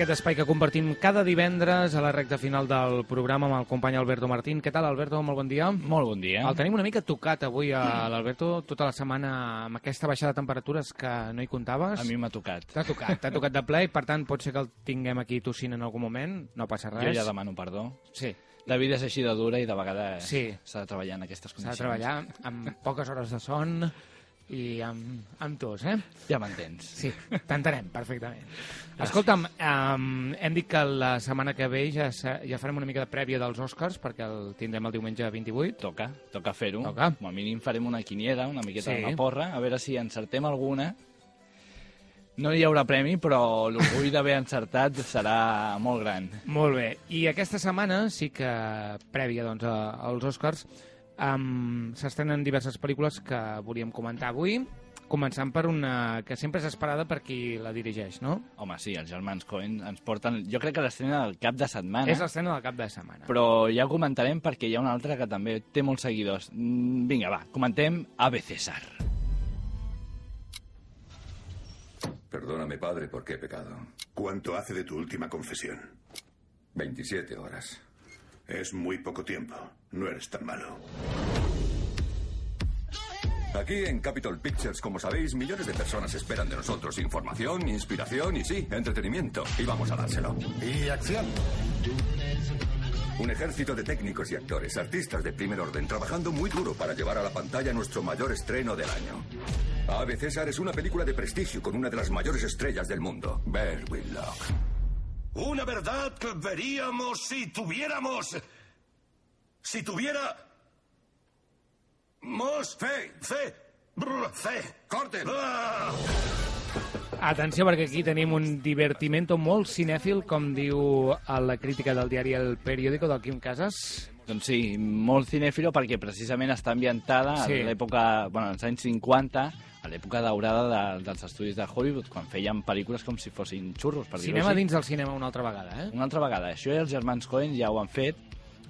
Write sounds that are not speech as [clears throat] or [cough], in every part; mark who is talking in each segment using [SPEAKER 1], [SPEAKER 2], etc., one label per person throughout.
[SPEAKER 1] aquest espai que compartim cada divendres a la recta final del programa amb el company Alberto Martín. Què tal, Alberto? Molt bon dia.
[SPEAKER 2] Molt bon dia.
[SPEAKER 1] El tenim una mica tocat avui a l'Alberto tota la setmana amb aquesta baixada de temperatures que no hi comptaves.
[SPEAKER 2] A mi m'ha tocat.
[SPEAKER 1] T'ha tocat, t'ha tocat de ple i per tant pot ser que el tinguem aquí tossint en algun moment, no passa res.
[SPEAKER 2] Jo ja demano perdó.
[SPEAKER 1] Sí,
[SPEAKER 2] La vida és així de dura i de vegades
[SPEAKER 1] Sí.
[SPEAKER 2] s'ha de treballar en aquestes
[SPEAKER 1] s'ha
[SPEAKER 2] condicions.
[SPEAKER 1] de treballar amb poques hores de son i amb, amb tos, eh?
[SPEAKER 2] Ja m'entens.
[SPEAKER 1] Sí, t'entenem perfectament. Escolta'm, um, hem dit que la setmana que ve ja, ja farem una mica de prèvia dels Oscars, perquè el tindrem el diumenge 28.
[SPEAKER 2] Toca, toca fer-ho.
[SPEAKER 1] Toca.
[SPEAKER 2] Com a mínim farem una quiniela, una miqueta
[SPEAKER 1] Sí.
[SPEAKER 2] de porra, a veure si encertem alguna. No hi haurà premi, però l'orgull d'haver encertat serà molt gran.
[SPEAKER 1] Molt bé. I aquesta setmana sí que, prèvia doncs, als Oscars, um, s'estrenen diverses pel·lícules que volíem comentar avui, començant per una que sempre és esperada per qui la dirigeix, no?
[SPEAKER 2] Home, sí, els germans Coen ens porten... Jo crec que l'estrena del cap de setmana.
[SPEAKER 1] És l'estrena del cap de setmana.
[SPEAKER 2] Però ja ho comentarem perquè hi ha una altra que també té molts seguidors. Mm, Vinga, va, comentem Ave César.
[SPEAKER 3] Perdóname, padre, porque he pecado.
[SPEAKER 4] ¿Cuánto hace de tu última confesión?
[SPEAKER 3] 27 horas.
[SPEAKER 4] Es muy poco tiempo. No eres tan malo.
[SPEAKER 3] Aquí en Capitol Pictures, como sabéis, millones de personas esperan de nosotros información, inspiración y sí, entretenimiento. Y vamos a dárselo.
[SPEAKER 4] Y acción.
[SPEAKER 3] Un ejército de técnicos y actores, artistas de primer orden, trabajando muy duro para llevar a la pantalla nuestro mayor estreno del año. Ave César es una película de prestigio con una de las mayores estrellas del mundo, Bear Whitlock.
[SPEAKER 4] Una verdad que veríamos si tuviéramos... Si tuviera... Mos... Fe. Fe. Brr, fe.
[SPEAKER 3] ¡Corten!
[SPEAKER 4] Ah.
[SPEAKER 1] Atenció, perquè aquí tenim un divertimento molt cinèfil, com diu a la crítica del diari El Periódico del Quim Casas.
[SPEAKER 2] Doncs sí, molt cinèfilo perquè precisament està ambientada
[SPEAKER 1] Sí.
[SPEAKER 2] a l'època, bueno, als anys 50, a l'època daurada de, dels estudis de Hollywood, quan feien pel·lícules com si fossin xurros, per
[SPEAKER 1] Cinema dins del cinema una altra vegada, eh?
[SPEAKER 2] Una altra vegada, això els germans Coen ja ho han fet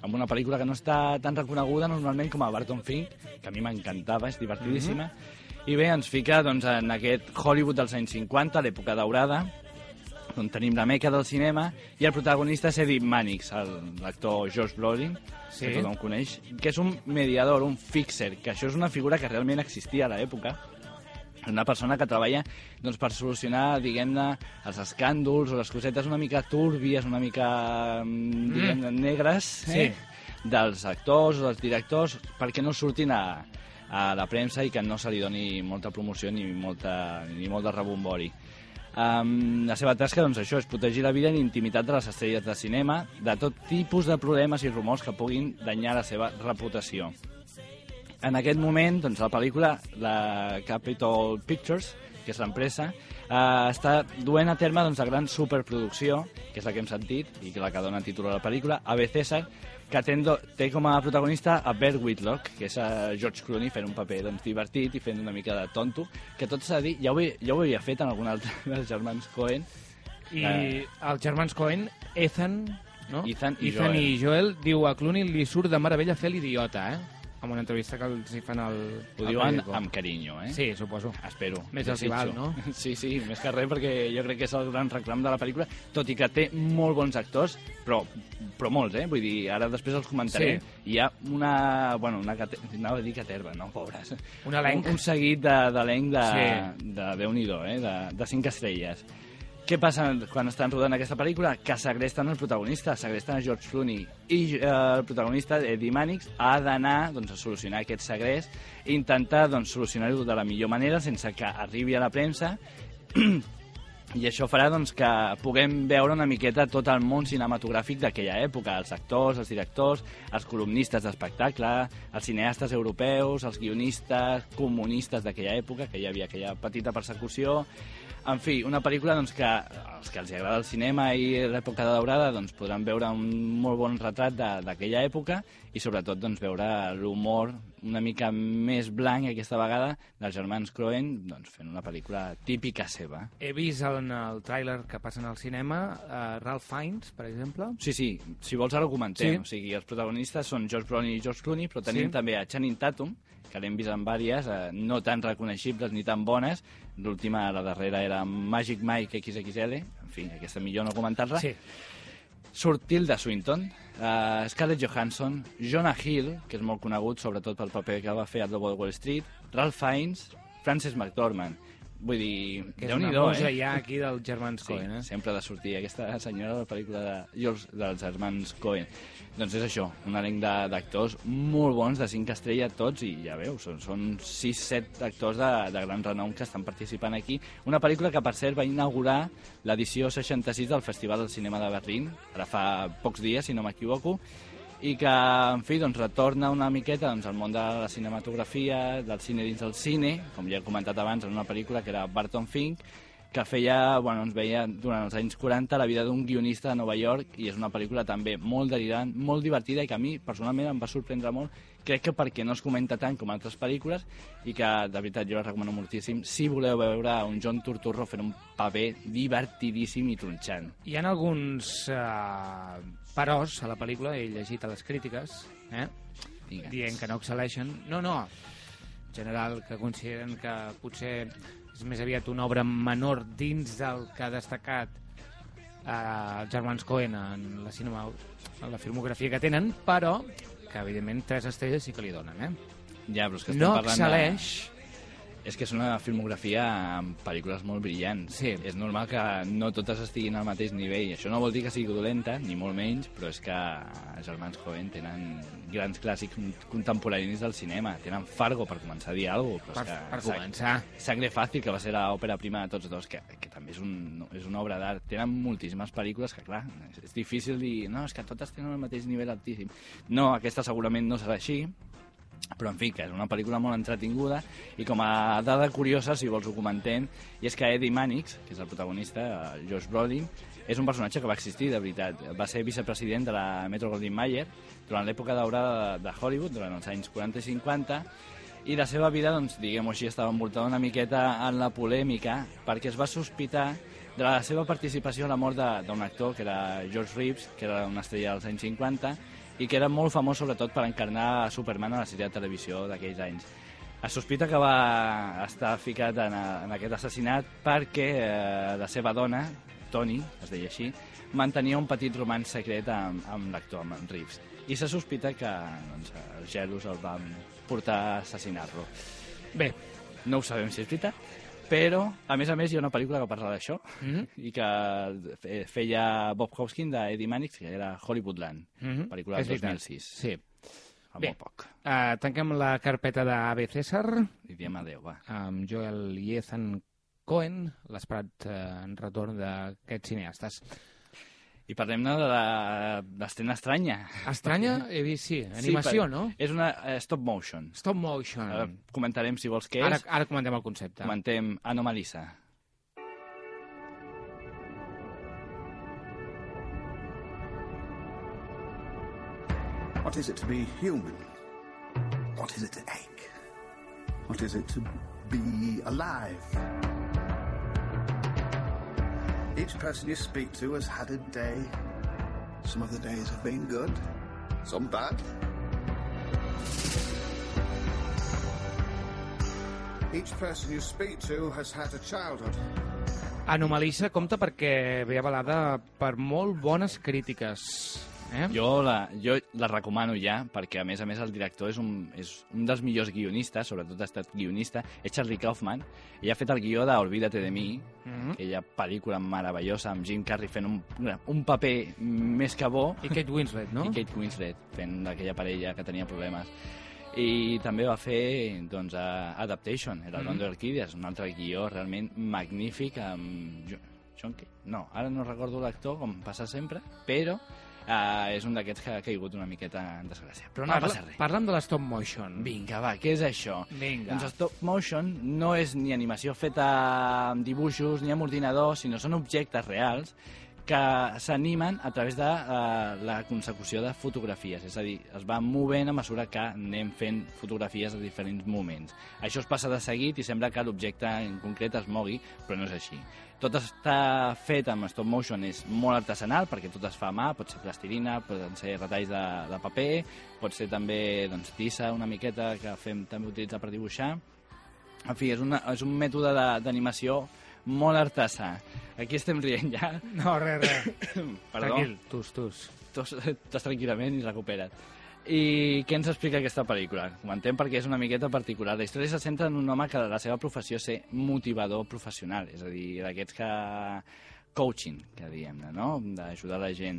[SPEAKER 2] amb una pel·lícula que no està tan reconeguda normalment com a Barton Fink, que a mi m'encantava, és divertidíssima,
[SPEAKER 1] Mhm.
[SPEAKER 2] i bé, ens fica doncs, en aquest Hollywood dels anys 50, l'època daurada, on tenim la meca del cinema, i el protagonista és Eddie Mannix, l'actor Josh Brolin,
[SPEAKER 1] Sí.
[SPEAKER 2] que tothom coneix, que és un mediador, un fixer, que això és una figura que realment existia a l'època, una persona que treballa doncs, per solucionar, diguem-ne, els escàndols o les cosetes una mica túrbies, una mica, mm. diguem-ne, negres, eh? dels actors o dels directors, perquè no surtin a, a la premsa i que no se li doni molta promoció ni, molta, ni molt de rebombori. Um, la seva tasca, doncs, això, és protegir la vida i intimitat de les estrelles de cinema de tot tipus de problemes i rumors que puguin danyar la seva reputació. En aquest moment, doncs, la pel·lícula, la Capitol Pictures, que és l'empresa, eh, està duent a terme doncs, la gran superproducció, que és la que hem sentit i que la que dona títol a la pel·lícula, Ave César, que té, té com a protagonista a Bert Whitlock, que és a George Clooney fent un paper doncs, divertit i fent una mica de tonto, que tot s'ha de dir, ja ho, ja ho havia fet en algun altre [laughs] dels germans Coen,
[SPEAKER 1] I
[SPEAKER 2] Eh.
[SPEAKER 1] els germans Cohen, Ethan, no?
[SPEAKER 2] Ethan i
[SPEAKER 1] Ethan
[SPEAKER 2] Joel.
[SPEAKER 1] i Joel, diu a Clooney li surt de meravella fer l'idiota, eh? Amb una entrevista que els hi fan al...
[SPEAKER 2] ho diuen amb carinyo, eh?
[SPEAKER 1] Sí, suposo.
[SPEAKER 2] Espero.
[SPEAKER 1] Més els hi val, no? [laughs]
[SPEAKER 2] Sí, sí, més que res, perquè jo crec que és el gran reclam de la pel·lícula, tot i que té molt bons actors, però, però molts, eh? Vull dir, ara després els comentaré.
[SPEAKER 1] Sí.
[SPEAKER 2] Hi ha una... Bueno, una cate... anava a dir caterva, no, pobres.
[SPEAKER 1] Un elenc.
[SPEAKER 2] Un, un seguit de- d'elenc de,
[SPEAKER 1] Sí.
[SPEAKER 2] de, de Déu-n'hi-do, eh? De, de cinc estrelles Què passa quan estan rodant aquesta pel·lícula? Que segresten el protagonista, segresten a George Clooney. I eh, el protagonista, Eddie Mannix, ha d'anar doncs, a solucionar aquest segrest i intentar doncs, solucionar-ho de la millor manera sense que arribi a la premsa [clears throat] i això farà doncs, que puguem veure una miqueta tot el món cinematogràfic d'aquella època, els actors, els directors, els columnistes d'espectacle, els cineastes europeus, els guionistes comunistes d'aquella època, que hi havia aquella petita persecució... En fi, una pel·lícula doncs, que els que els agrada el cinema i l'època daurada doncs, podran veure un molt bon retrat d'aquella època i sobretot doncs, veure l'humor una mica més blanc aquesta vegada dels germans Coen doncs, fent una pel·lícula típica seva.
[SPEAKER 1] He vist en el tràiler que passen al cinema uh, Ralph Fiennes, per exemple.
[SPEAKER 2] Sí, sí, si vols ara ho comentem.
[SPEAKER 1] Sí.
[SPEAKER 2] O sigui, els protagonistes són George Brolin i George Clooney, però tenim
[SPEAKER 1] Sí.
[SPEAKER 2] també a Channing Tatum, que l'hem vist en vàries, eh, no tan reconeixibles ni tan bones. L'última, la darrera, era Magic Mike XXL. En fi, aquesta millor no comentar-la.
[SPEAKER 1] Sí.
[SPEAKER 2] Surt Tilda Swinton, uh, Scarlett Johansson, Jonah Hill, que és molt conegut sobretot pel paper que va fer a de Wall Street, Ralph Fiennes, Frances McDormand. Vull dir,
[SPEAKER 1] Que és una
[SPEAKER 2] Déu-n'hi-do,
[SPEAKER 1] musa
[SPEAKER 2] eh?
[SPEAKER 1] ja aquí dels germans
[SPEAKER 2] Sí,
[SPEAKER 1] Coen, eh?
[SPEAKER 2] sempre ha de sortir aquesta senyora de la pel·lícula de, George, dels germans Coen. Doncs és això, un elenc d'actors molt bons, de 5 estrelles tots, i ja veus, són, són 6-7 actors de, de gran renom que estan participant aquí. Una pel·lícula que, per cert, va inaugurar l'edició 66 del Festival del Cinema de Berlín, ara fa pocs dies, si no m'equivoco, i que, en fi, doncs, retorna una miqueta doncs, al món de la cinematografia, del cine dins del cine, com ja he comentat abans, en una pel·lícula que era Barton Fink, que feia, bueno, ens veia durant els anys 40 la vida d'un guionista de Nova York i és una pel·lícula també molt delirant, molt divertida i que a mi personalment em va sorprendre molt. Crec que perquè no es comenta tant com altres pel·lícules i que de veritat jo la recomano moltíssim si voleu veure un John Turturro fent un paper divertidíssim i tronxant.
[SPEAKER 1] Hi ha alguns uh, peròs a la pel·lícula, he llegit a les crítiques, eh?
[SPEAKER 2] Digues.
[SPEAKER 1] dient que no excel·leixen. No, no, en general, que consideren que potser és més aviat una obra menor dins del que ha destacat eh, els germans Coen en la, cinema, en la filmografia que tenen, però que evidentment tres estrelles sí que li donen, eh?
[SPEAKER 2] ja, però és que estem
[SPEAKER 1] No
[SPEAKER 2] parlant
[SPEAKER 1] excel·leix,
[SPEAKER 2] de... És que és una filmografia amb pel·lícules molt brillants.
[SPEAKER 1] Sí.
[SPEAKER 2] És normal que no totes estiguin al mateix nivell. Això no vol dir que sigui dolenta, ni molt menys, però és que els germans Coen tenen grans clàssics contemporanis del cinema. Tenen Fargo, per començar a dir alguna cosa.
[SPEAKER 1] per, per
[SPEAKER 2] Sang-
[SPEAKER 1] començar.
[SPEAKER 2] Sangre Fàcil, que va ser l'òpera prima de tots dos, que, que també és, un, és una obra d'art. Tenen moltíssimes pel·lícules que, clar, és, és difícil dir, no, és que totes tenen el mateix nivell altíssim. No, aquesta segurament no serà així, però en fi, que és una pel·lícula molt entretinguda i com a dada curiosa, si vols ho comentem, i és que Eddie Mannix, que és el protagonista, eh, Josh Brolin, és un personatge que va existir, de veritat. Va ser vicepresident de la Metro Goldwyn Mayer durant l'època daurada de, Hollywood, durant els anys 40 i 50, i la seva vida, doncs, diguem-ho així, estava envoltada una miqueta en la polèmica perquè es va sospitar de la seva participació en la mort d'un actor, que era George Reeves, que era una estrella dels anys 50, i que era molt famós sobretot per encarnar a Superman a la sèrie de televisió d'aquells anys. Es sospita que va estar ficat en, en aquest assassinat perquè eh, la seva dona, Tony, es deia així, mantenia un petit romanç secret amb, amb l'actor, amb en Reeves. I se sospita que doncs, els gelos el van portar a assassinar-lo.
[SPEAKER 1] Bé,
[SPEAKER 2] No ho sabem si és veritat, però, a més a més, hi ha una pel·lícula que parla d'això
[SPEAKER 1] Mhm.
[SPEAKER 2] i que fe- feia Bob Hoskin d'Eddie Mannix, que era Hollywoodland,
[SPEAKER 1] Mhm.
[SPEAKER 2] pel·lícula
[SPEAKER 1] És
[SPEAKER 2] del
[SPEAKER 1] veritat.
[SPEAKER 2] 2006,
[SPEAKER 1] sí.
[SPEAKER 2] fa
[SPEAKER 1] Bé.
[SPEAKER 2] molt poc.
[SPEAKER 1] Uh, tanquem la carpeta d'Ave César
[SPEAKER 2] I diem adéu, va.
[SPEAKER 1] amb Joel i Ethan Cohen, l'esperat uh, en retorn d'aquests cineastes.
[SPEAKER 2] I parlem-ne de la- l'estrena estranya.
[SPEAKER 1] Estranya? [laughs] He vist, sí, animació,
[SPEAKER 2] per-
[SPEAKER 1] no?
[SPEAKER 2] És una eh, stop motion.
[SPEAKER 1] Stop motion.
[SPEAKER 2] Ara comentarem, si vols, què
[SPEAKER 1] Ara,
[SPEAKER 2] és.
[SPEAKER 1] ara comentem el concepte.
[SPEAKER 2] Comentem Anomalisa.
[SPEAKER 5] What is it to be human? What is it to ache? What is it to be alive? Each person you speak to has had a day. Some of the days have been good, some bad. Each person you speak to has had a childhood.
[SPEAKER 1] Anomalisa compta perquè ve avalada per molt bones crítiques. Eh?
[SPEAKER 2] Jo la, jo la recomano ja, perquè a més a més el director és un, és un dels millors guionistes, sobretot ha estat guionista, és Charlie Kaufman, i ha fet el guió de Olvídate de mi,
[SPEAKER 1] Mhm.
[SPEAKER 2] aquella pel·lícula meravellosa amb Jim Carrey fent un, un paper més que bo,
[SPEAKER 1] I Kate Winslet, no?
[SPEAKER 2] i Kate Winslet fent d'aquella parella que tenia problemes. I també va fer doncs, a Adaptation, era el mm. Orquídeas, un altre guió realment magnífic amb... Jo- John? No, ara no recordo l'actor, com passa sempre, però uh, és un d'aquests que ha caigut una miqueta en desgràcia. Però no
[SPEAKER 1] Parla,
[SPEAKER 2] passa res.
[SPEAKER 1] Parla'm de la stop motion.
[SPEAKER 2] Vinga, va, què és això?
[SPEAKER 1] Vinga.
[SPEAKER 2] Doncs stop motion no és ni animació feta amb dibuixos ni amb ordinador, sinó són objectes reals que s'animen a través de uh, la consecució de fotografies, és a dir, es van movent a mesura que anem fent fotografies a diferents moments. Això es passa de seguit i sembla que l'objecte en concret es mogui, però no és així. Tot està fet amb stop motion, és molt artesanal, perquè tot es fa a mà, pot ser plastilina, poden ser retalls de, de paper, pot ser també doncs, tissa una miqueta que fem també utilitzar per dibuixar. En fi, és, una, és un mètode de- d'animació molt artesà. Aquí estem rient ja.
[SPEAKER 1] No, res, res. [coughs]
[SPEAKER 2] Perdó.
[SPEAKER 1] Tranquil, tus, tus.
[SPEAKER 2] Tos, tos tranquil·lament i recupera't. I què ens explica aquesta pel·lícula? Comentem perquè és una miqueta particular. La història se centra en un home que la seva professió és ser motivador professional, és a dir, d'aquests que... coaching, que diem, no? D'ajudar la gent.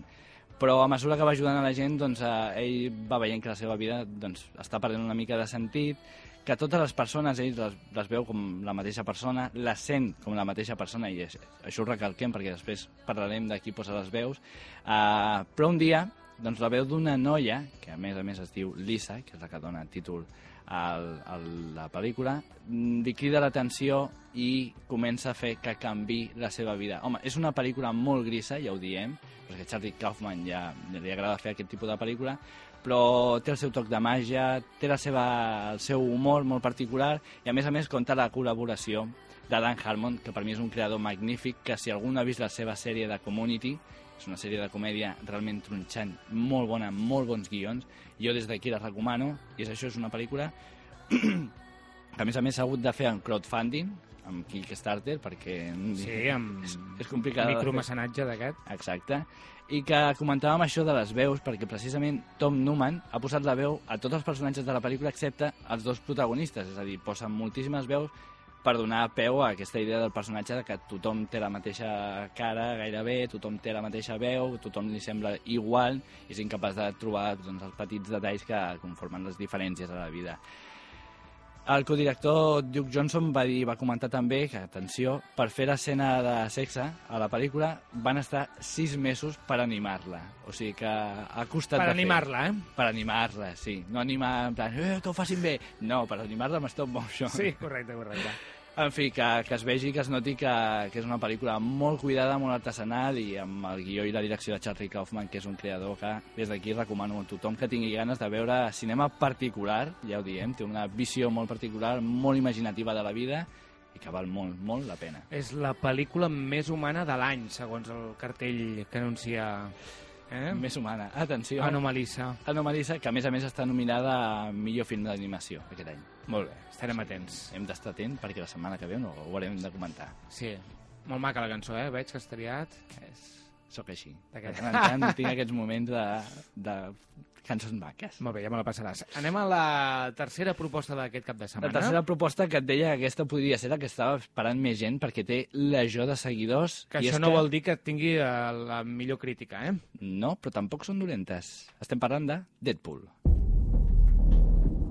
[SPEAKER 2] Però a mesura que va ajudant a la gent, doncs, eh, ell va veient que la seva vida doncs, està perdent una mica de sentit, que totes les persones ell les, les veu com la mateixa persona, les sent com la mateixa persona, i això, això ho recalquem perquè després parlarem de qui posa les veus, uh, però un dia doncs, la veu d'una noia, que a més a més es diu Lisa, que és la que dona títol al, a la pel·lícula, mm, li crida l'atenció i comença a fer que canvi la seva vida. Home, és una pel·lícula molt grisa, ja ho diem, perquè Charlie Kaufman ja li agrada fer aquest tipus de pel·lícula, però té el seu toc de màgia, té la seva, el seu humor molt particular i a més a més compta la col·laboració de Dan Harmon, que per mi és un creador magnífic, que si algú no ha vist la seva sèrie de Community, és una sèrie de comèdia realment tronxant, molt bona, molt bons guions, jo des d'aquí la recomano, i és això, és una pel·lícula [clears throat] que a més a més s'ha hagut de fer en crowdfunding, amb Kickstarter, perquè
[SPEAKER 1] Sí, amb
[SPEAKER 2] és, és complicat.
[SPEAKER 1] micromecenatge d'aquest.
[SPEAKER 2] Exacte. I que comentàvem això de les veus, perquè precisament Tom Newman ha posat la veu a tots els personatges de la pel·lícula excepte els dos protagonistes, és a dir, posen moltíssimes veus per donar peu a aquesta idea del personatge de que tothom té la mateixa cara gairebé, tothom té la mateixa veu, tothom li sembla igual i és incapaç de trobar doncs, els petits detalls que conformen les diferències a la vida. El codirector Duke Johnson va dir, va comentar també que, atenció, per fer l'escena de sexe a la pel·lícula van estar sis mesos per animar-la. O sigui que ha costat
[SPEAKER 1] Per animar-la, eh?
[SPEAKER 2] Per animar-la, sí. No animar en plan, eh, que ho facin bé. No, per animar-la amb stop motion.
[SPEAKER 1] Sí, correcte, correcte.
[SPEAKER 2] En fi, que, que es vegi, que es noti que, que és una pel·lícula molt cuidada, molt artesanal i amb el guió i la direcció de Charlie Kaufman, que és un creador que des d'aquí recomano a tothom que tingui ganes de veure cinema particular, ja ho diem, té una visió molt particular, molt imaginativa de la vida i que val molt, molt la pena.
[SPEAKER 1] És la pel·lícula més humana de l'any, segons el cartell que anuncia... Eh?
[SPEAKER 2] Més humana. Atenció.
[SPEAKER 1] Anomalissa.
[SPEAKER 2] Anomalisa, que a més a més està nominada a millor film d'animació aquest any.
[SPEAKER 1] Molt bé, estarem atents.
[SPEAKER 2] Hem d'estar atent perquè la setmana que ve no ho haurem de comentar.
[SPEAKER 1] Sí, molt maca la cançó, eh? Veig que has triat. És...
[SPEAKER 2] Sóc així. De tant en tant tinc aquests moments de, de cançons maques.
[SPEAKER 1] Molt bé, ja me la passaràs. Anem a la tercera proposta d'aquest cap de
[SPEAKER 2] La
[SPEAKER 1] setmana.
[SPEAKER 2] tercera proposta que et deia que aquesta podria ser la que estava esperant més gent perquè té legió de seguidors.
[SPEAKER 1] Que
[SPEAKER 2] i
[SPEAKER 1] això no vol dir que tingui la millor crítica, eh?
[SPEAKER 2] No, però tampoc són dolentes. Estem parlant de Deadpool.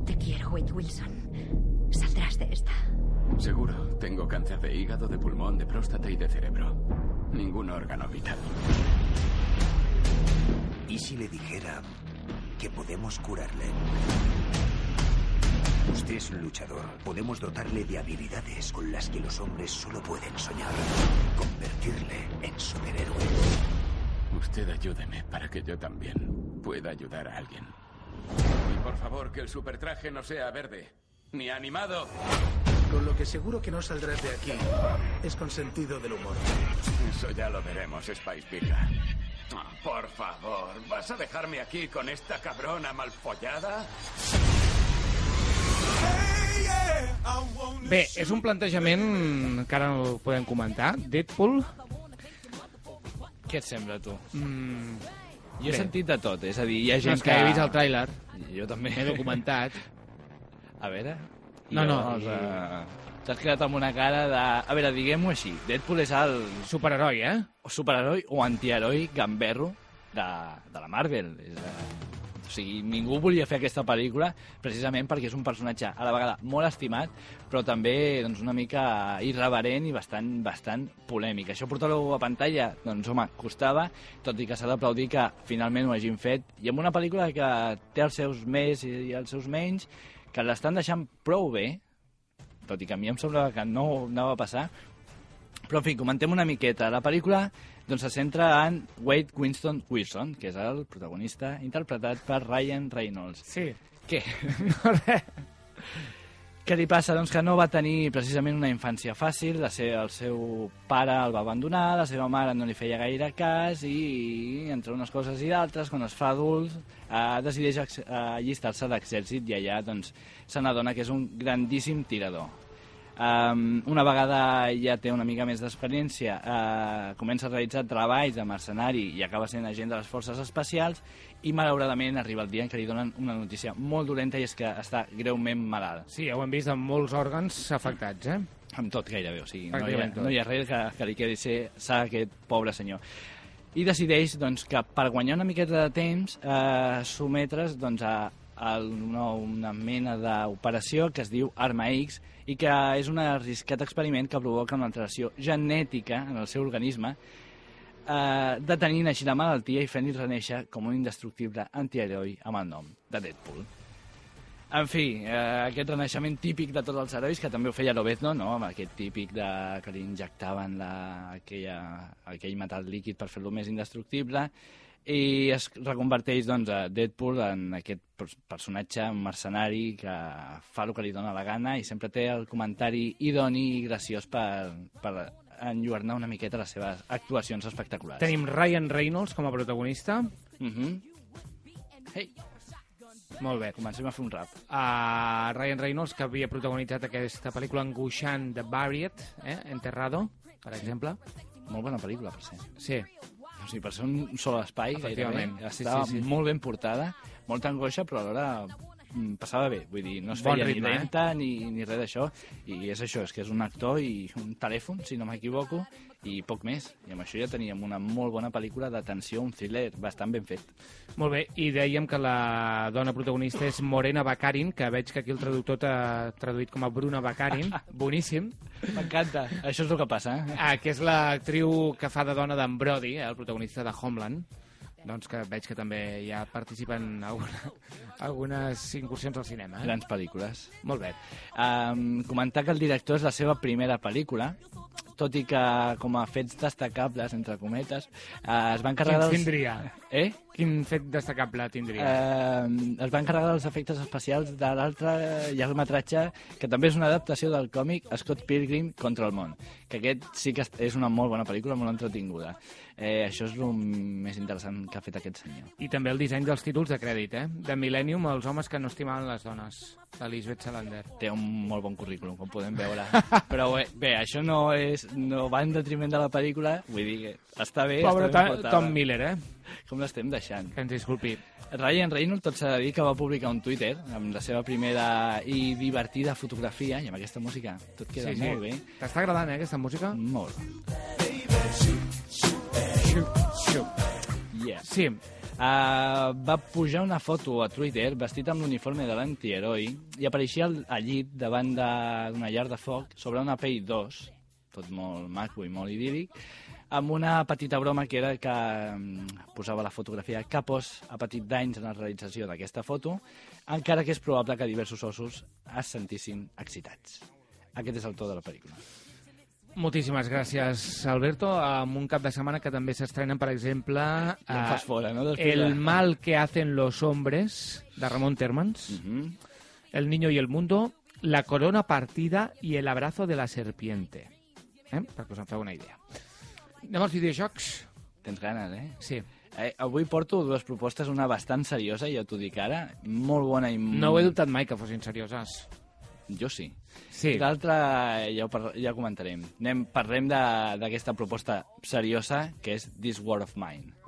[SPEAKER 6] Te quiero, Wade Wilson. Saldrás de esta.
[SPEAKER 7] Seguro, tengo cáncer de hígado, de pulmón, de próstata y de cerebro. Ningún órgano vital.
[SPEAKER 8] ¿Y si le dijera que podemos curarle? Usted es un luchador. Podemos dotarle de habilidades con las que los hombres solo pueden soñar. Convertirle en superhéroe.
[SPEAKER 7] Usted ayúdeme para que yo también pueda ayudar a alguien. Y por favor, que el supertraje no sea verde, ni animado.
[SPEAKER 9] Con lo que seguro que no saldrás de aquí es con sentido del humor.
[SPEAKER 7] Eso ya lo veremos, Spice Pika. Ah, por favor, ¿vas a dejarme aquí con esta cabrona malfollada?
[SPEAKER 1] Bé, és un plantejament que ara no el podem comentar. Deadpool,
[SPEAKER 2] Què et sembla, tu?
[SPEAKER 1] mm,
[SPEAKER 2] Jo he
[SPEAKER 1] Bé.
[SPEAKER 2] sentit de tot, és a dir, hi ha
[SPEAKER 1] No,
[SPEAKER 2] gent
[SPEAKER 1] és que he vist el tràiler.
[SPEAKER 2] Jo també.
[SPEAKER 1] M'he documentat. [laughs]
[SPEAKER 2] A veure...
[SPEAKER 1] No, no, i-
[SPEAKER 2] uh, T'has quedat amb una cara de... A veure, diguem-ho així. Deadpool és el
[SPEAKER 1] Superheroi, eh?
[SPEAKER 2] superheroi o antiheroi gamberro de, de la Marvel. És, uh, o sigui, ningú volia fer aquesta pel·lícula precisament perquè és un personatge a la vegada molt estimat, però també doncs, una mica irreverent i bastant, bastant polèmic. Això portar-ho a pantalla, doncs home, costava, tot i que s'ha d'aplaudir que finalment ho hagin fet. I amb una pel·lícula que té els seus més i els seus menys, que l'estan deixant prou bé, tot i que a mi em semblava que no anava a passar, però, en fi, comentem una miqueta. La pel·lícula doncs, se centra en Wade Winston Wilson, que és el protagonista interpretat per Ryan Reynolds.
[SPEAKER 1] Sí.
[SPEAKER 2] Què? [laughs] Què li passa? Doncs que no va tenir precisament una infància fàcil, la se el seu pare el va abandonar, la seva mare no li feia gaire cas i entre unes coses i d'altres, quan es fa adult, eh, decideix eh, allistar-se a l'exèrcit i allà doncs, se n'adona que és un grandíssim tirador. Um, una vegada ja té una mica més d'experiència, uh, comença a realitzar treballs de mercenari i acaba sent agent de les forces especials i malauradament arriba el dia en què li donen una notícia molt dolenta i és que està greument malalt.
[SPEAKER 1] Sí, ja ho hem vist amb molts òrgans afectats, eh?
[SPEAKER 2] Amb tot gairebé, o sigui, no hi, ha, no hi ha res que, que li quedi ser sa aquest pobre senyor. I decideix doncs, que per guanyar una miqueta de temps eh, sometre's doncs, a una, una mena d'operació que es diu Arma X i que és un arriscat experiment que provoca una alteració genètica en el seu organisme eh, detenint així la malaltia i fent-li reneixer com un indestructible antiheroi amb el nom de Deadpool. En fi, eh, aquest renaixement típic de tots els herois, que també ho feia Lobezno, no? amb aquest típic de, que li injectaven la, aquella, aquell metall líquid per fer-lo més indestructible, i es reconverteix doncs, a Deadpool en aquest pers- personatge mercenari que fa el que li dóna la gana i sempre té el comentari idoni i graciós per, per enlluernar una miqueta les seves actuacions espectaculars.
[SPEAKER 1] Tenim Ryan Reynolds com a protagonista.
[SPEAKER 2] Mhm. Hey,
[SPEAKER 1] Molt bé.
[SPEAKER 2] comencem a fer un rap.
[SPEAKER 1] Uh, Ryan Reynolds, que havia protagonitzat aquesta pel·lícula angoixant de Buried, eh? Enterrado, per exemple.
[SPEAKER 2] Molt bona pel·lícula, per ser.
[SPEAKER 1] Sí.
[SPEAKER 2] O sigui, per ser un sol espai,
[SPEAKER 1] Efectivament.
[SPEAKER 2] gairebé,
[SPEAKER 1] Sí,
[SPEAKER 2] estava
[SPEAKER 1] sí, sí.
[SPEAKER 2] molt ben portada, molta angoixa, però alhora mm, passava bé. Vull dir, no es
[SPEAKER 1] Bon
[SPEAKER 2] feia
[SPEAKER 1] ritme,
[SPEAKER 2] ni
[SPEAKER 1] eh?
[SPEAKER 2] lenta ni, ni res d'això. I és això, és que és un actor i un telèfon, si no m'equivoco, i poc més. I amb això ja teníem una molt bona pel·lícula d'atenció, un thriller bastant ben fet.
[SPEAKER 1] Molt bé, i dèiem que la dona protagonista és Morena Baccarin, que veig que aquí el traductor t'ha traduït com a Bruna Baccarin. [laughs] Boníssim.
[SPEAKER 2] M'encanta, això és el que passa. Eh?
[SPEAKER 1] Ah, que és l'actriu que fa de dona d'en Brody, eh, el protagonista de Homeland. Doncs que veig que també ja participa en alguna, algunes incursions al cinema. Eh?
[SPEAKER 2] Grans pel·lícules.
[SPEAKER 1] Molt bé.
[SPEAKER 2] Um, comentar que el director és la seva primera pel·lícula, tot i que com a fets destacables, entre cometes, uh, es va encarregar dels...
[SPEAKER 1] tindria?
[SPEAKER 2] Eh?
[SPEAKER 1] Quin fet destacable tindria?
[SPEAKER 2] Eh, es va encarregar dels efectes especials de l'altre llargmetratge, que també és una adaptació del còmic Scott Pilgrim contra el món, que aquest sí que és una molt bona pel·lícula, molt entretinguda. Eh, això és el més interessant que ha fet aquest senyor.
[SPEAKER 1] I també el disseny dels títols de crèdit, eh? De Millennium, els homes que no estimaven les dones, d'Elisabeth Salander.
[SPEAKER 2] Té un molt bon currículum, com podem veure. [laughs] Però bé, bé això no, és, no va en detriment de la pel·lícula, vull dir que està bé.
[SPEAKER 1] Pobre
[SPEAKER 2] està ben.
[SPEAKER 1] Tom Miller, eh?
[SPEAKER 2] Com l'estem deixant?
[SPEAKER 1] Que ens disculpi.
[SPEAKER 2] Ryan Reynolds, tot s'ha de dir que va publicar un Twitter amb la seva primera i divertida fotografia, i amb aquesta música tot queda
[SPEAKER 1] sí, sí.
[SPEAKER 2] molt bé.
[SPEAKER 1] T'està agradant, eh, aquesta música?
[SPEAKER 2] Molt. Yeah.
[SPEAKER 1] Sí.
[SPEAKER 2] Uh, va pujar una foto a Twitter vestit amb l'uniforme de l'antiheroi i apareixia al, al llit davant d'una llar de foc sobre una pell 2, tot molt maco i molt idíl·lic, amb una petita broma que era que mm, posava la fotografia Capos ha patit danys en la realització d'aquesta foto, encara que és probable que diversos ossos es sentissin excitats. Aquest és el to de la pel·lícula.
[SPEAKER 1] Moltíssimes gràcies, Alberto. Amb un cap de setmana que també s'estrenen, per exemple...
[SPEAKER 2] Fas
[SPEAKER 1] eh,
[SPEAKER 2] fora, no?
[SPEAKER 1] El mal que hacen los hombres, de Ramon Termans.
[SPEAKER 2] Mhm.
[SPEAKER 1] El niño y el mundo. La corona partida i el abrazo de la serpiente. Eh? Perquè us en feu una idea. Anem als videojocs.
[SPEAKER 2] Tens ganes, eh?
[SPEAKER 1] Sí.
[SPEAKER 2] Eh, avui porto dues propostes, una bastant seriosa, ja t'ho dic ara, molt bona i...
[SPEAKER 1] No ho he dubtat mai que fossin serioses.
[SPEAKER 2] Jo sí.
[SPEAKER 1] Sí.
[SPEAKER 2] Eh, ja, ho ja ho comentarem. Anem, parlem d'aquesta proposta seriosa que és This War of Mine.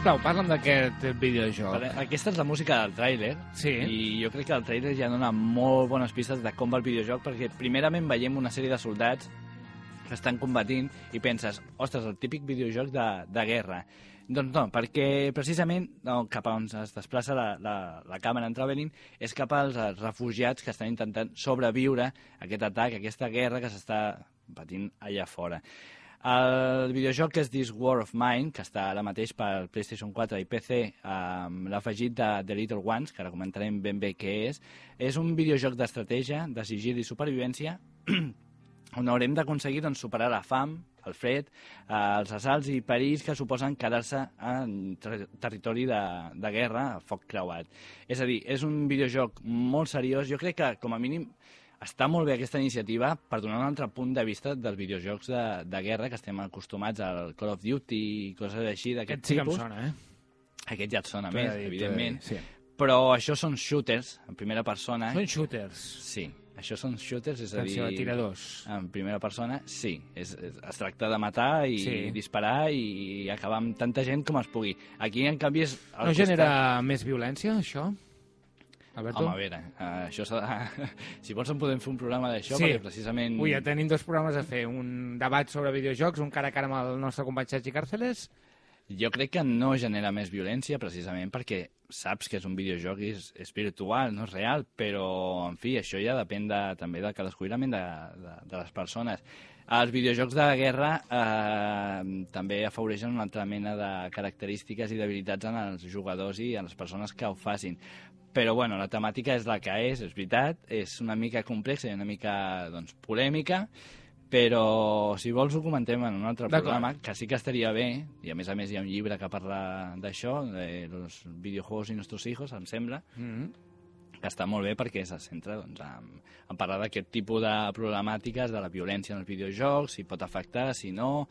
[SPEAKER 1] Sisplau, parla'm d'aquest videojoc.
[SPEAKER 2] Aquesta és la música del tràiler
[SPEAKER 1] Sí.
[SPEAKER 2] i jo crec que el tràiler ja dona molt bones pistes de com va el videojoc perquè primerament veiem una sèrie de soldats que estan combatint i penses, ostres, el típic videojoc de, de guerra. Doncs no, perquè precisament no, cap a on es desplaça la, la, la càmera en Traveling és cap als refugiats que estan intentant sobreviure a aquest atac, a aquesta guerra que s'està patint allà fora. El videojoc que és This War of Mine, que està ara mateix per PlayStation 4 i PC, amb l'afegit de The Little Ones, que ara comentarem ben bé què és, és un videojoc d'estratègia, de sigil i supervivència, [clears throat] on haurem d'aconseguir doncs, superar la fam, el fred, eh, els assalts i perills que suposen quedar-se en ter territori de, de guerra a foc creuat. És a dir, és un videojoc molt seriós. Jo crec que, com a mínim, està molt bé aquesta iniciativa per donar un altre punt de vista dels videojocs de, de guerra que estem acostumats al Call of Duty i coses així d'aquest
[SPEAKER 1] Aquest sí que em
[SPEAKER 2] tipus.
[SPEAKER 1] sona, eh?
[SPEAKER 2] Aquest ja et sona més,
[SPEAKER 1] dir,
[SPEAKER 2] evidentment.
[SPEAKER 1] dir,
[SPEAKER 2] Però això són shooters, en primera persona.
[SPEAKER 1] Són shooters.
[SPEAKER 2] Sí, això són shooters, és a dir...
[SPEAKER 1] Atenció, tiradors.
[SPEAKER 2] En primera persona, sí. És, és, es tracta de matar i
[SPEAKER 1] Sí.
[SPEAKER 2] disparar i acabar amb tanta gent com es pugui. Aquí, en canvi, és...
[SPEAKER 1] No
[SPEAKER 2] costat-
[SPEAKER 1] genera més violència, això? Alberto?
[SPEAKER 2] Home, a veure, uh, això s'ha de... [laughs] si vols en podem fer un programa d'això,
[SPEAKER 1] Sí.
[SPEAKER 2] perquè precisament...
[SPEAKER 1] Ui, ja tenim dos programes a fer. Un debat sobre videojocs, un cara a cara amb el nostre company Sergi Càrceles.
[SPEAKER 2] Jo crec que no genera més violència precisament perquè saps que és un videojoc i és, és virtual, no és real, però, en fi, això ja depèn de, també de cadascú i la ment de, de, de les persones. Els videojocs de guerra eh, també afavoreixen una altra mena de característiques i d'habilitats en els jugadors i en les persones que ho facin. Però, bueno, la temàtica és la que és, és veritat, és una mica complexa i una mica, doncs, polèmica, però si vols ho comentem en un altre programa, que sí que estaria bé, i a més a més hi ha un llibre que parla d'això, de los videojuegos i nostres hijos, em sembla,
[SPEAKER 1] Mm -hmm.
[SPEAKER 2] que està molt bé perquè se centra doncs, en, en parlar d'aquest tipus de problemàtiques, de la violència en els videojocs, si pot afectar, si no...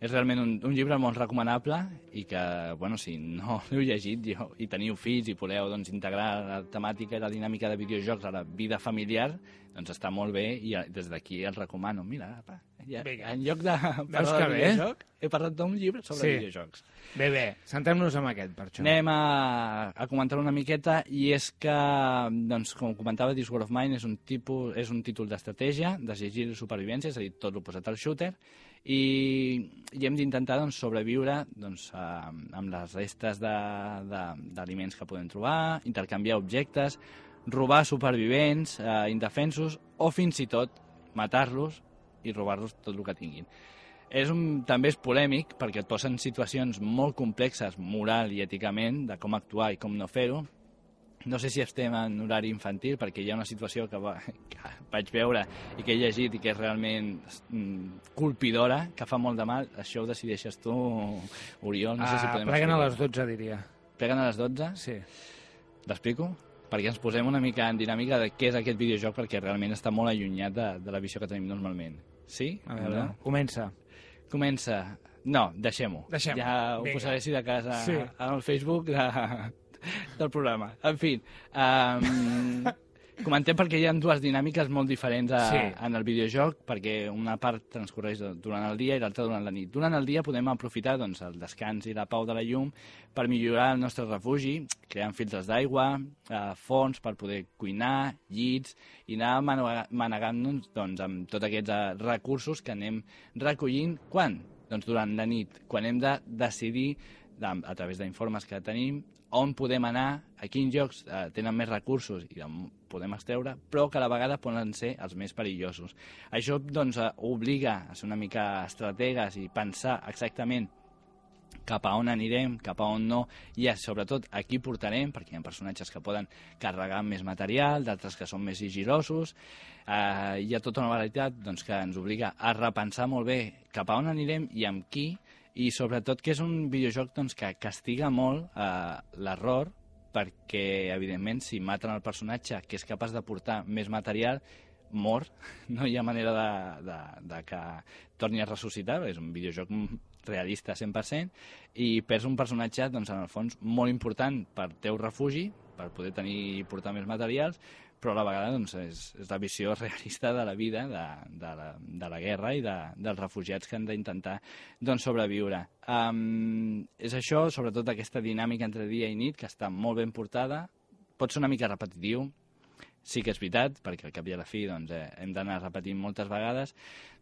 [SPEAKER 2] És realment un, un llibre molt recomanable i que, bueno, si no [laughs] l'heu llegit jo, i teniu fills i voleu doncs, integrar la temàtica i la dinàmica de videojocs a la vida familiar, doncs està molt bé i eh, des d'aquí el recomano. Mira, apa, ja,
[SPEAKER 1] Vinga.
[SPEAKER 2] en lloc de
[SPEAKER 1] Veus
[SPEAKER 2] parlar de
[SPEAKER 1] bé?
[SPEAKER 2] videojoc, he parlat d'un llibre sobre
[SPEAKER 1] Sí.
[SPEAKER 2] videojocs.
[SPEAKER 1] Bé, bé, centrem-nos en aquest, per això.
[SPEAKER 2] Anem a, a comentar una miqueta i és que, doncs, com comentava, This War of Mine és un, tipus, és un títol d'estratègia, de sigil i supervivència, és a dir, tot l'oposat al shooter, i, i hem d'intentar doncs, sobreviure doncs, a, amb les restes d'aliments que podem trobar, intercanviar objectes, robar supervivents, eh, indefensos, o fins i tot matar-los i robar-los tot el que tinguin. És un, també és polèmic perquè et posa en situacions molt complexes moral i èticament de com actuar i com no fer-ho. No sé si estem en horari infantil perquè hi ha una situació que, va, que vaig veure i que he llegit i que és realment mm, colpidora, que fa molt de mal. Això ho decideixes tu, Oriol. No sé si
[SPEAKER 1] Ah,
[SPEAKER 2] podem
[SPEAKER 1] pleguen a les 12, diria.
[SPEAKER 2] Pleguen a les 12?
[SPEAKER 1] Sí.
[SPEAKER 2] L'explico? Perquè ens posem una mica en dinàmica de què és aquest videojoc perquè realment està molt allunyat de, de la visió que tenim normalment. Sí?
[SPEAKER 1] A veure,
[SPEAKER 2] No?
[SPEAKER 1] comença.
[SPEAKER 2] Comença. No, deixem-ho.
[SPEAKER 1] Deixem-ho.
[SPEAKER 2] Ja ho
[SPEAKER 1] Vinga.
[SPEAKER 2] posaré si de casa
[SPEAKER 1] Sí.
[SPEAKER 2] al Facebook de, del programa. En fi, um, [laughs] comentem perquè hi ha dues dinàmiques molt diferents a,
[SPEAKER 1] Sí.
[SPEAKER 2] en el videojoc, perquè una part transcorreix durant el dia i l'altra durant la nit. Durant el dia podem aprofitar doncs, el descans i la pau de la llum per millorar el nostre refugi, creant filtres d'aigua, eh, forns per poder cuinar, llits, i anar manega- manegant-nos doncs, amb tots aquests eh, recursos que anem recollint. Quan? Doncs durant la nit, quan hem de decidir, de, a través d'informes que tenim, on podem anar, a quins llocs eh, tenen més recursos i on podem extreure, però que a la vegada poden ser els més perillosos. Això doncs, eh, obliga a ser una mica estrategues i pensar exactament cap a on anirem, cap a on no, i sobretot a qui portarem, perquè hi ha personatges que poden carregar més material, d'altres que són més sigilosos. Eh, hi ha tota una varietat doncs, que ens obliga a repensar molt bé cap a on anirem i amb qui, i sobretot que és un videojoc doncs, que castiga molt eh, l'error, perquè, evidentment, si maten el personatge que és capaç de portar més material, mor, [laughs] no hi ha manera de, de, de que torni a ressuscitar, és un videojoc realista 100%, i perds un personatge, doncs, en el fons, molt important per teu refugi, per poder tenir i portar més materials, però a la vegada doncs, és, és la visió [laughs] realista de la vida, de, de, la, de la guerra i de, dels refugiats que han d'intentar doncs, sobreviure. Um, és això, sobretot aquesta dinàmica entre dia i nit, que està molt ben portada, pot ser una mica repetitiu, sí que és veritat, perquè al cap i a la fi doncs, eh, hem d'anar repetint moltes vegades.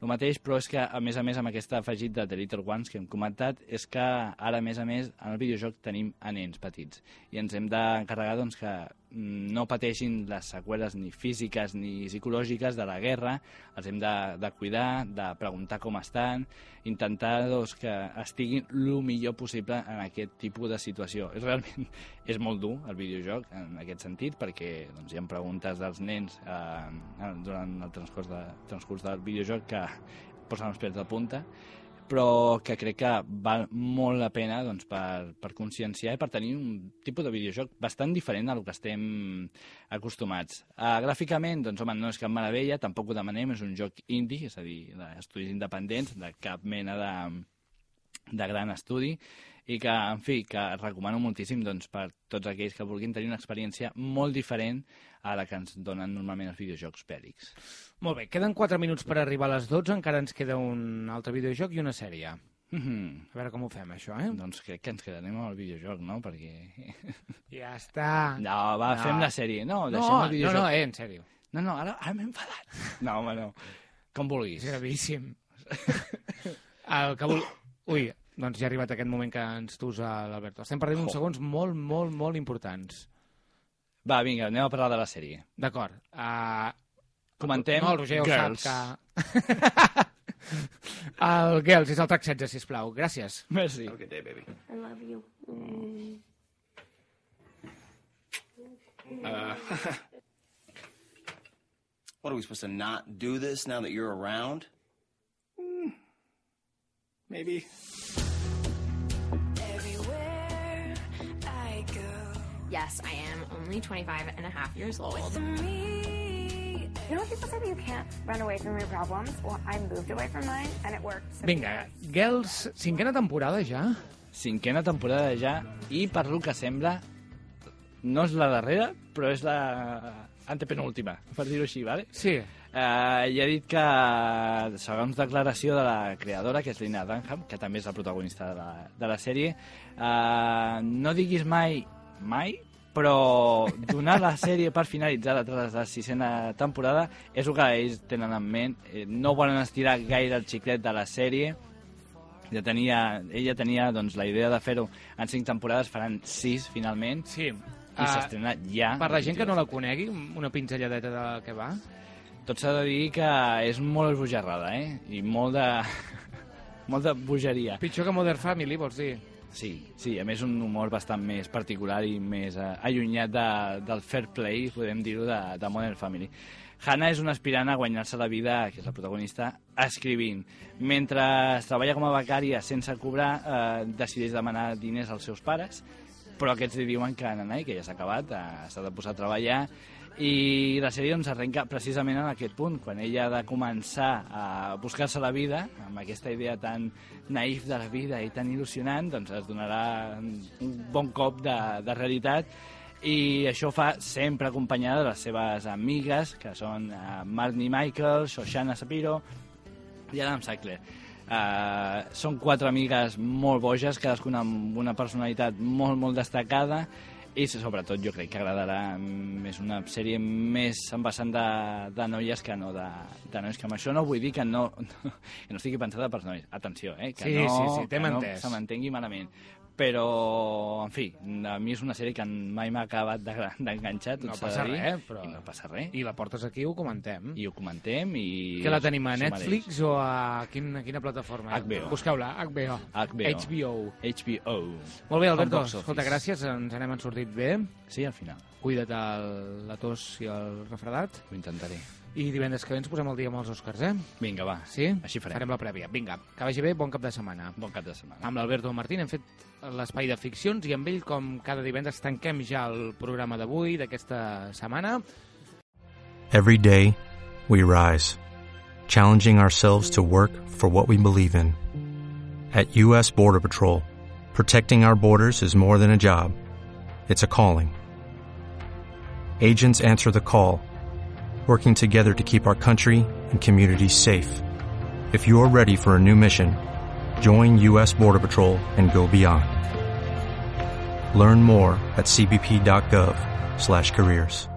[SPEAKER 2] El mateix, però és que, a més a més, amb aquest afegit de The Little Ones que hem comentat, és que ara, a més a més, en el videojoc tenim a nens petits. I ens hem d'encarregar doncs, que no pateixin les seqüeles ni físiques ni psicològiques de la guerra, els hem de, de cuidar, de preguntar com estan, intentar doncs, que estiguin el millor possible en aquest tipus de situació. És realment [laughs] és molt dur el videojoc en aquest sentit perquè doncs, hi ha preguntes dels nens eh, durant el transcurs, de, transcurs del videojoc que posen els pèls de punta però que crec que val molt la pena doncs, per, per conscienciar i per tenir un tipus de videojoc bastant diferent lo que estem acostumats. Uh, gràficament, doncs, home, no és cap meravella, tampoc ho demanem, és un joc indie, és a dir, d'estudis independents, de cap mena de, de gran estudi, i que, en fi, que recomano moltíssim doncs, per tots aquells que vulguin tenir una experiència molt diferent a la que ens donen normalment els videojocs pèl·lics.
[SPEAKER 1] Molt bé, queden 4 minuts per arribar a les 12, encara ens queda un altre videojoc i una sèrie.
[SPEAKER 2] Mm -hmm.
[SPEAKER 1] A veure com ho fem, això, eh?
[SPEAKER 2] Doncs crec que ens quedarem amb el videojoc, no? Perquè... [laughs]
[SPEAKER 1] Ja està.
[SPEAKER 2] No, va,
[SPEAKER 1] No.
[SPEAKER 2] fem la sèrie. No, deixem
[SPEAKER 1] No,
[SPEAKER 2] el videojoc.
[SPEAKER 1] no, no, eh, en sèrio.
[SPEAKER 2] No, no, ara, ara m'he enfadat. [laughs] No, home, no. Com vulguis.
[SPEAKER 1] És gravíssim. [laughs] El que vol... Ui, doncs ja ha arribat aquest moment que ens tusa l'Alberto. Estem perdent uns
[SPEAKER 2] Jo.
[SPEAKER 1] segons molt, molt, molt importants.
[SPEAKER 2] Va, vinga, anem a parlar de la sèrie.
[SPEAKER 1] D'acord. Uh,
[SPEAKER 2] Comentem
[SPEAKER 1] no, el Roger
[SPEAKER 2] Girls.
[SPEAKER 1] ho sap que... [laughs] el Girls és el track 16, sisplau. Gràcies.
[SPEAKER 2] Merci.
[SPEAKER 5] Have a good day, baby.
[SPEAKER 10] I love you.
[SPEAKER 11] Uh, [laughs] what are we supposed to not do this now that you're around?
[SPEAKER 5] Maybe.
[SPEAKER 10] Everywhere I go.
[SPEAKER 6] Yes, I am only 25 and a half years old.
[SPEAKER 10] Me.
[SPEAKER 12] You know, people say that you can't run away from your problems. Well, I moved away from mine, and it worked. So
[SPEAKER 1] Vinga, Girls, cinquena temporada ja?
[SPEAKER 2] Cinquena temporada ja, i per lo que sembla, no és la darrera, però és la antepenúltima, per dir-ho així, ¿vale?
[SPEAKER 1] Sí.
[SPEAKER 2] Uh, ja he dit que, segons declaració de la creadora, que és Lina Dunham, que també és la protagonista de la, de la sèrie, uh, no diguis mai, mai, però donar la sèrie per finalitzada tras la sisena temporada és el que ells tenen en ment. Eh, No volen estirar gaire el xiclet de la sèrie, ja tenia, ella tenia doncs, la idea de fer-ho en cinc temporades, faran sis finalment,
[SPEAKER 1] sí.
[SPEAKER 2] i
[SPEAKER 1] Ah,
[SPEAKER 2] s'estrena ja.
[SPEAKER 1] Per la gent que no la conegui, una pinzelladeta de què va?
[SPEAKER 2] Tot s'ha de dir que és molt esbojarrada, eh? I molt de... [laughs] molt de bogeria.
[SPEAKER 1] Pitjor que Modern Family, vols dir?
[SPEAKER 2] Sí, sí, a més un humor bastant més particular i més eh, allunyat de, del fair play, podem dir-ho, de, de Modern Family. Hannah és una aspirant a guanyar-se la vida, que és la protagonista, escrivint. Mentre treballa com a becària sense cobrar, eh, decideix demanar diners als seus pares, però aquests li diuen que, nanai, que ja s'ha acabat, eh, s'ha de posar a treballar, i la sèrie doncs, arrenca precisament en aquest punt, quan ella ha de començar a buscar-se la vida, amb aquesta idea tan naïf de la vida i tan il·lusionant, doncs es donarà un bon cop de, de realitat i això fa sempre acompanyada de les seves amigues, que són uh, Marnie Michael, Shoshana Sapiro i Adam Sackler. Uh, són quatre amigues molt boges, cadascuna amb una personalitat molt, molt destacada, i sobretot jo crec que agradarà més una sèrie més en vessant de, de noies que no de, de nois que amb això no vull dir que no, no, [laughs] que no estigui pensada per nois atenció, eh? que
[SPEAKER 1] Sí,
[SPEAKER 2] no,
[SPEAKER 1] sí, sí,
[SPEAKER 2] que no
[SPEAKER 1] entès.
[SPEAKER 2] se m'entengui malament però, en fi, a mi és una sèrie que mai m'ha acabat de- d'enganxar, tot
[SPEAKER 1] No
[SPEAKER 2] s'ha de dir,
[SPEAKER 1] res, però...
[SPEAKER 2] i no passa res.
[SPEAKER 1] I la portes aquí i ho comentem.
[SPEAKER 2] I ho comentem i...
[SPEAKER 1] Que la tenim a Netflix o a, quin, a quina plataforma?
[SPEAKER 2] HBO.
[SPEAKER 1] Busqueu-la, HBO.
[SPEAKER 2] HBO.
[SPEAKER 1] HBO.
[SPEAKER 2] HBO.
[SPEAKER 1] Molt bé, Alberto, escolta, gràcies, ens n'hem sortit bé.
[SPEAKER 2] Sí, al final.
[SPEAKER 1] Cuida't el, la tos i el refredat.
[SPEAKER 2] Ho intentaré.
[SPEAKER 1] I divendres que ve ens posem el dia amb els Oscars, eh?
[SPEAKER 2] Vinga, va.
[SPEAKER 1] Sí?
[SPEAKER 2] Així farem.
[SPEAKER 1] Farem la prèvia. Vinga, que vagi bé, bon cap de setmana.
[SPEAKER 2] Bon cap de setmana.
[SPEAKER 1] Amb l'Alberto Martín hem fet l'espai de ficcions i amb ell, com cada divendres, tanquem ja el programa d'avui, d'aquesta setmana.
[SPEAKER 13] Every day, we rise, challenging ourselves to work for what we believe in. At U.S. Border Patrol, protecting our borders is more than a job, it's a calling. Agents answer the call, working together to keep our country and communities safe. If you're ready for a new mission, join U.S. Border Patrol and go beyond. Learn more at cbp.gov/careers.